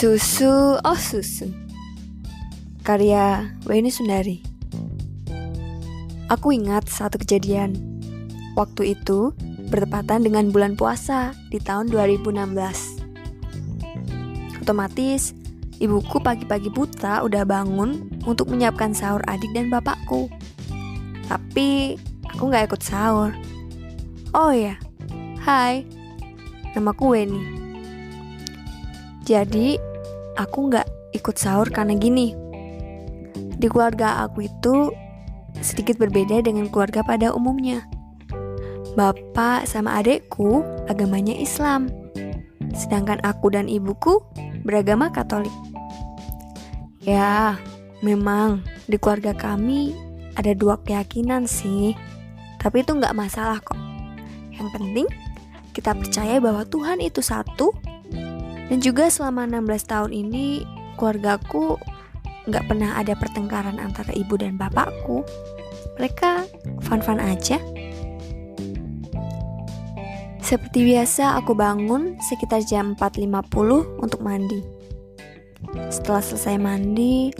Susu, oh susu. Karya Weni Sundari. Aku ingat satu kejadian. Waktu itu bertepatan dengan bulan puasa di tahun 2016. Otomatis, ibuku pagi-pagi buta udah bangun untuk menyiapkan sahur adik dan bapakku. Tapi aku nggak ikut sahur. Oh ya, hai, namaku Weni. Jadi, aku nggak ikut sahur karena gini. Di keluarga aku itu sedikit berbeda dengan keluarga pada umumnya. Bapak sama adekku agamanya Islam, sedangkan aku dan ibuku beragama Katolik. Ya, memang di keluarga kami ada dua keyakinan sih, tapi itu nggak masalah kok. Yang penting kita percaya bahwa Tuhan itu satu dan juga selama 16 tahun ini keluargaku nggak pernah ada pertengkaran antara ibu dan bapakku. Mereka fun-fun aja. Seperti biasa aku bangun sekitar jam 4.50 untuk mandi. Setelah selesai mandi,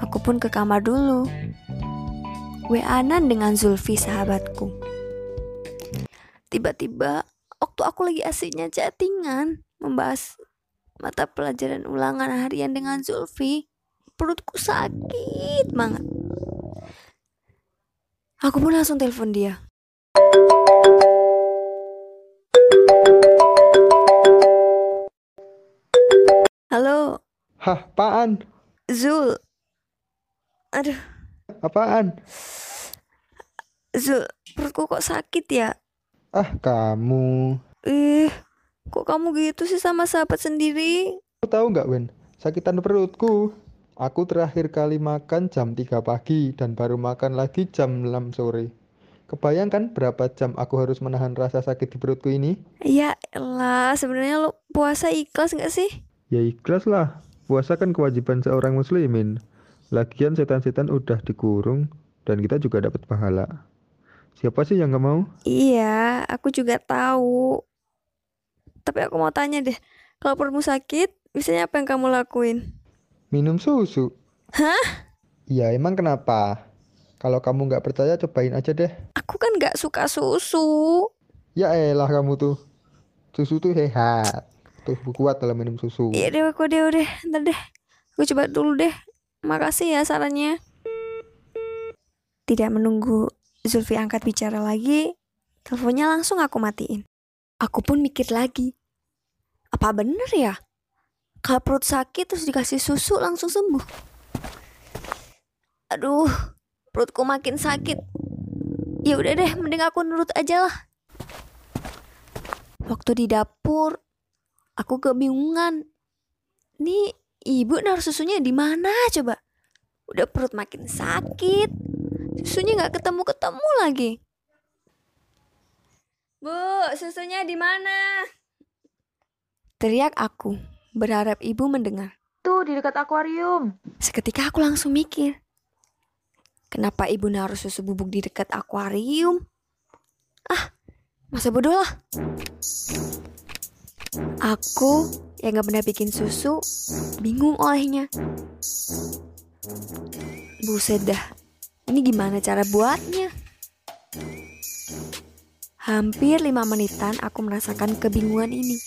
aku pun ke kamar dulu. WA-an dengan Zulfi sahabatku. Tiba-tiba waktu aku lagi asiknya chattingan, membahas mata pelajaran ulangan harian dengan Zulfi, perutku sakit banget. Aku pun langsung telepon dia. Halo, Hah, apaan? Zul. Aduh, Apaan? Zul, perutku kok sakit ya? Ah, kamu. Ih, kok kamu gitu sih sama sahabat sendiri? Kamu tahu nggak, Wen? Sakitan perutku. Aku terakhir kali makan jam 3 pagi dan baru makan lagi jam 6 sore. Kebayangkan berapa jam aku harus menahan rasa sakit di perutku ini? Ya elah, sebenarnya lo puasa ikhlas nggak sih? Ya ikhlas lah. Puasa kan kewajiban seorang muslimin. Lagian setan-setan udah dikurung dan kita juga dapat pahala. Siapa sih yang nggak mau? Iya, aku juga tahu. Tapi aku mau tanya deh, kalau perutmu sakit, biasanya apa yang kamu lakuin? Minum susu. Hah? Ya emang kenapa? Kalau kamu nggak percaya cobain aja deh. Aku kan nggak suka susu. Ya elah kamu tuh. Susu tuh sehat. Tubuh kuat dalam minum susu. Iya deh, aku deh, udah, ntar deh. Aku coba dulu deh. Makasih ya sarannya. Tidak menunggu Zulfi angkat bicara lagi, teleponnya langsung aku matiin. Aku pun mikir lagi. Apa bener ya? Kalau perut sakit terus dikasih susu langsung sembuh. Aduh, perutku makin sakit. Ya udah deh, mending aku nurut aja lah. Waktu di dapur, aku kebingungan. Nih, ibu naruh susunya di mana coba? Udah perut makin sakit. Susunya nggak ketemu-ketemu lagi. Bu, susunya di mana? Teriak aku, berharap ibu mendengar. Tuh di dekat akuarium. Seketika aku langsung mikir. Kenapa ibu naruh susu bubuk di dekat akuarium? Ah, masa bodoh lah. Aku yang gak pernah bikin susu, bingung olehnya. Buset dah, ini gimana cara buatnya? Hampir lima menitan aku merasakan kebingungan ini.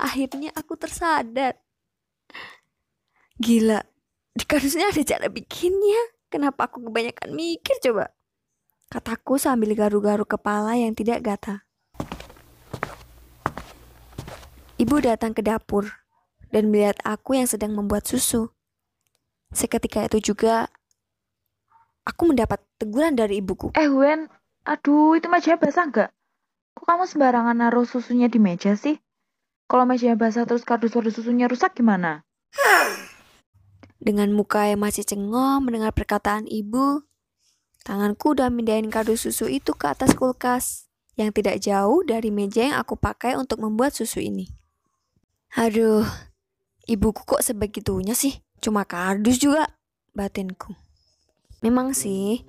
Akhirnya aku tersadar. Gila, di kardusnya ada cara bikinnya. Kenapa aku kebanyakan mikir coba? Kataku sambil garu-garu kepala yang tidak gatal. Ibu datang ke dapur dan melihat aku yang sedang membuat susu. Seketika itu juga aku mendapat teguran dari ibuku. Eh Wen, aduh itu meja basah nggak? Kok kamu sembarangan naruh susunya di meja sih? Kalau meja basah terus kardus-kardus susunya rusak gimana? Dengan muka yang masih cengong mendengar perkataan ibu, tanganku udah mindahin kardus susu itu ke atas kulkas yang tidak jauh dari meja yang aku pakai untuk membuat susu ini. Aduh, ibuku kok sebegitunya sih? Cuma kardus juga, batinku. Memang sih,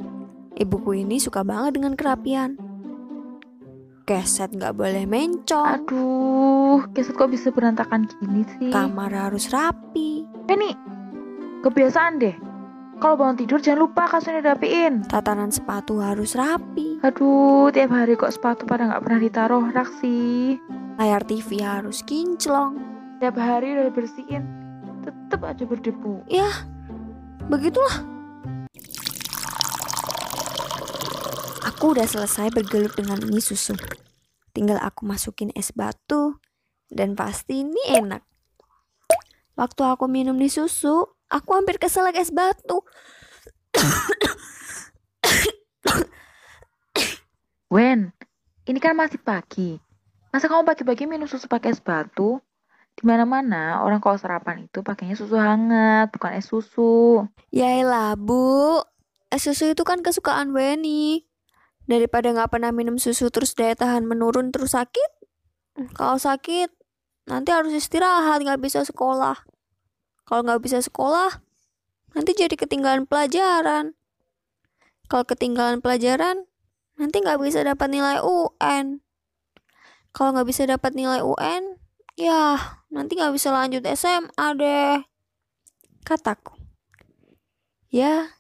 ibuku ini suka banget dengan kerapian. Keset nggak boleh mencong. Aduh, keset kok bisa berantakan gini sih? Kamar harus rapi. Ini kebiasaan deh. Kalau bangun tidur jangan lupa kasurnya dirapiin. Tatanan sepatu harus rapi. Aduh, tiap hari kok sepatu pada nggak pernah ditaruh rak sih. Layar TV harus kinclong. Tiap hari udah dibersihin, tetep aja berdebu. Ya, begitulah. Aku udah selesai bergelut dengan mie susu. Tinggal aku masukin es batu dan pasti ini enak. Waktu aku minum di susu, aku hampir keselak es batu. Wen, ini kan masih pagi. Masa kamu pagi-pagi minum susu pakai es batu? Di mana-mana orang kalau sarapan itu pakainya susu hangat, bukan es susu. Yaelah, Bu. Es susu itu kan kesukaan Weni. Daripada nggak pernah minum susu terus daya tahan menurun terus sakit. Kalau sakit, nanti harus istirahat, nggak bisa sekolah. Kalau nggak bisa sekolah, nanti jadi ketinggalan pelajaran. Kalau ketinggalan pelajaran, nanti nggak bisa dapat nilai UN. Kalau nggak bisa dapat nilai UN, ya nanti nggak bisa lanjut SMA deh. Kataku. Ya,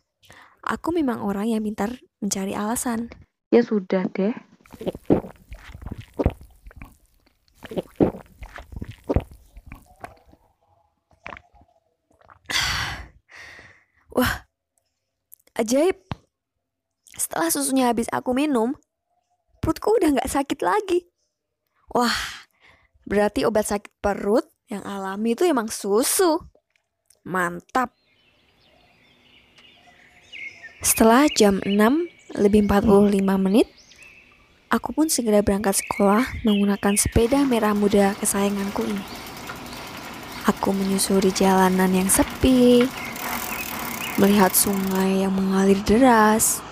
aku memang orang yang pintar mencari alasan. Ya sudah deh. Wah, ajaib. Setelah susunya habis aku minum, perutku udah nggak sakit lagi. Wah, berarti obat sakit perut yang alami itu emang susu. Mantap. Setelah jam 6 lebih 45 menit, aku pun segera berangkat sekolah menggunakan sepeda merah muda kesayanganku ini. Aku menyusuri jalanan yang sepi, melihat sungai yang mengalir deras,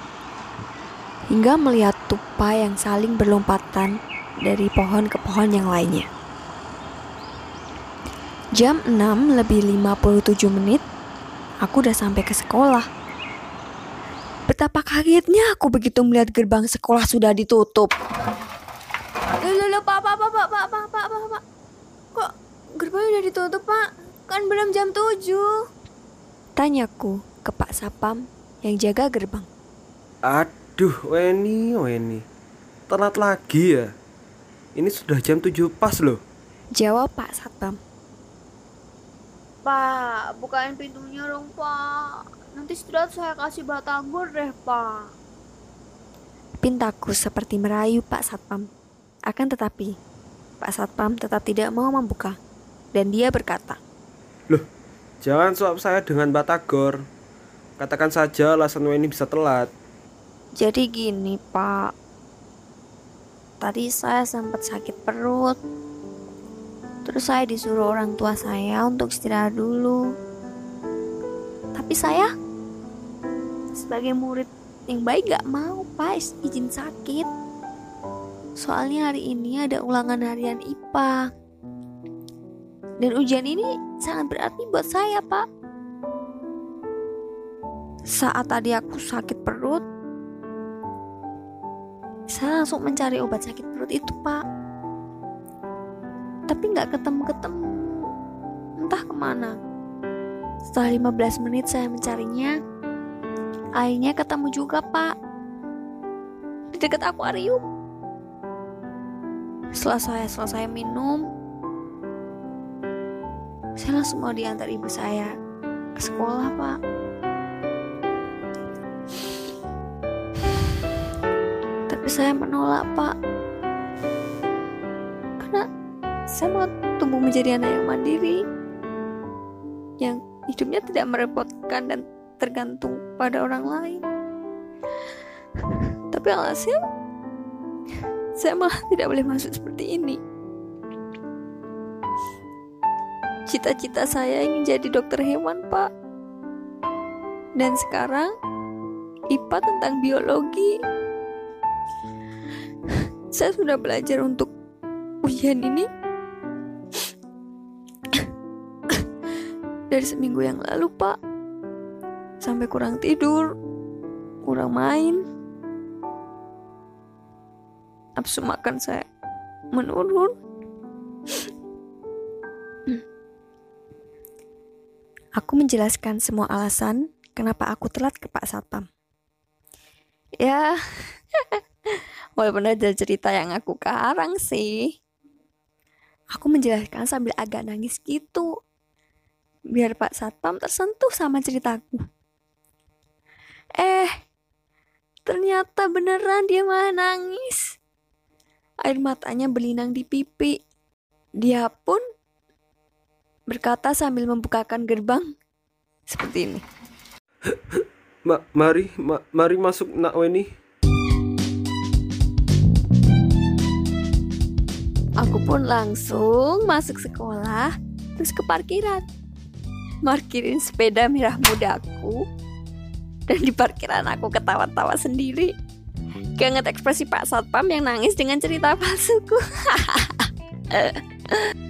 hingga melihat tupai yang saling berlompatan dari pohon ke pohon yang lainnya. Jam 6 lebih 57 menit, aku udah sampai ke sekolah. Betapa kagetnya aku begitu melihat gerbang sekolah sudah ditutup. Loh, loh, pak, pak, pak, pak, pak, pak, pak, pak, pak. Kok gerbangnya udah ditutup, pak? Kan belum jam 7. Tanyaku ke Pak Sapam yang jaga gerbang. Aduh, Weni, Weni. Telat lagi ya. Ini sudah jam 7 pas loh. Jawab Pak Satpam. Pak, bukain pintunya dong, Pak. Nanti istirahat saya kasih batagor deh, Pak. Pintaku seperti merayu Pak Satpam. Akan tetapi, Pak Satpam tetap tidak mau membuka. Dan dia berkata, Loh, jangan suap saya dengan batagor. Katakan saja alasan Weni bisa telat. Jadi gini, Pak. Tadi saya sempat sakit perut. Terus saya disuruh orang tua saya untuk istirahat dulu. Tapi saya sebagai murid yang baik gak mau, Pak, izin sakit. Soalnya hari ini ada ulangan harian IPA. Dan ujian ini sangat berarti buat saya, Pak. Saat tadi aku sakit perut, saya langsung mencari obat sakit perut itu, Pak. Tapi nggak ketemu-ketemu. Entah ke mana. Setelah 15 menit saya mencarinya, akhirnya ketemu juga, Pak. Di dekat akuarium. Setelah saya selesai minum, saya langsung mau diantar ibu saya ke sekolah, Pak. Tapi saya menolak, Pak. Karena saya mau tumbuh menjadi anak yang mandiri. Yang hidupnya tidak merepotkan dan tergantung pada orang lain. Tapi alhasil, saya malah tidak boleh masuk seperti ini. Cita-cita saya ingin jadi dokter hewan, Pak. Dan sekarang, IPA tentang biologi. Saya sudah belajar untuk ujian ini dari seminggu yang lalu, Pak. Sampai kurang tidur, kurang main. nafsu makan saya menurun. Aku menjelaskan semua alasan kenapa aku telat ke Pak Satpam. Ya, walaupun ada cerita yang aku karang sih. Aku menjelaskan sambil agak nangis gitu. Biar Pak Satpam tersentuh sama ceritaku. Ternyata beneran dia malah nangis. Air matanya berlinang di pipi. Dia pun berkata sambil membukakan gerbang seperti ini. Ma mari, ma mari masuk nak Weni. Aku pun langsung masuk sekolah, terus ke parkiran. Parkirin sepeda merah mudaku. Dan di parkiran aku ketawa-tawa sendiri. Keinget ekspresi Pak Satpam yang nangis dengan cerita palsuku.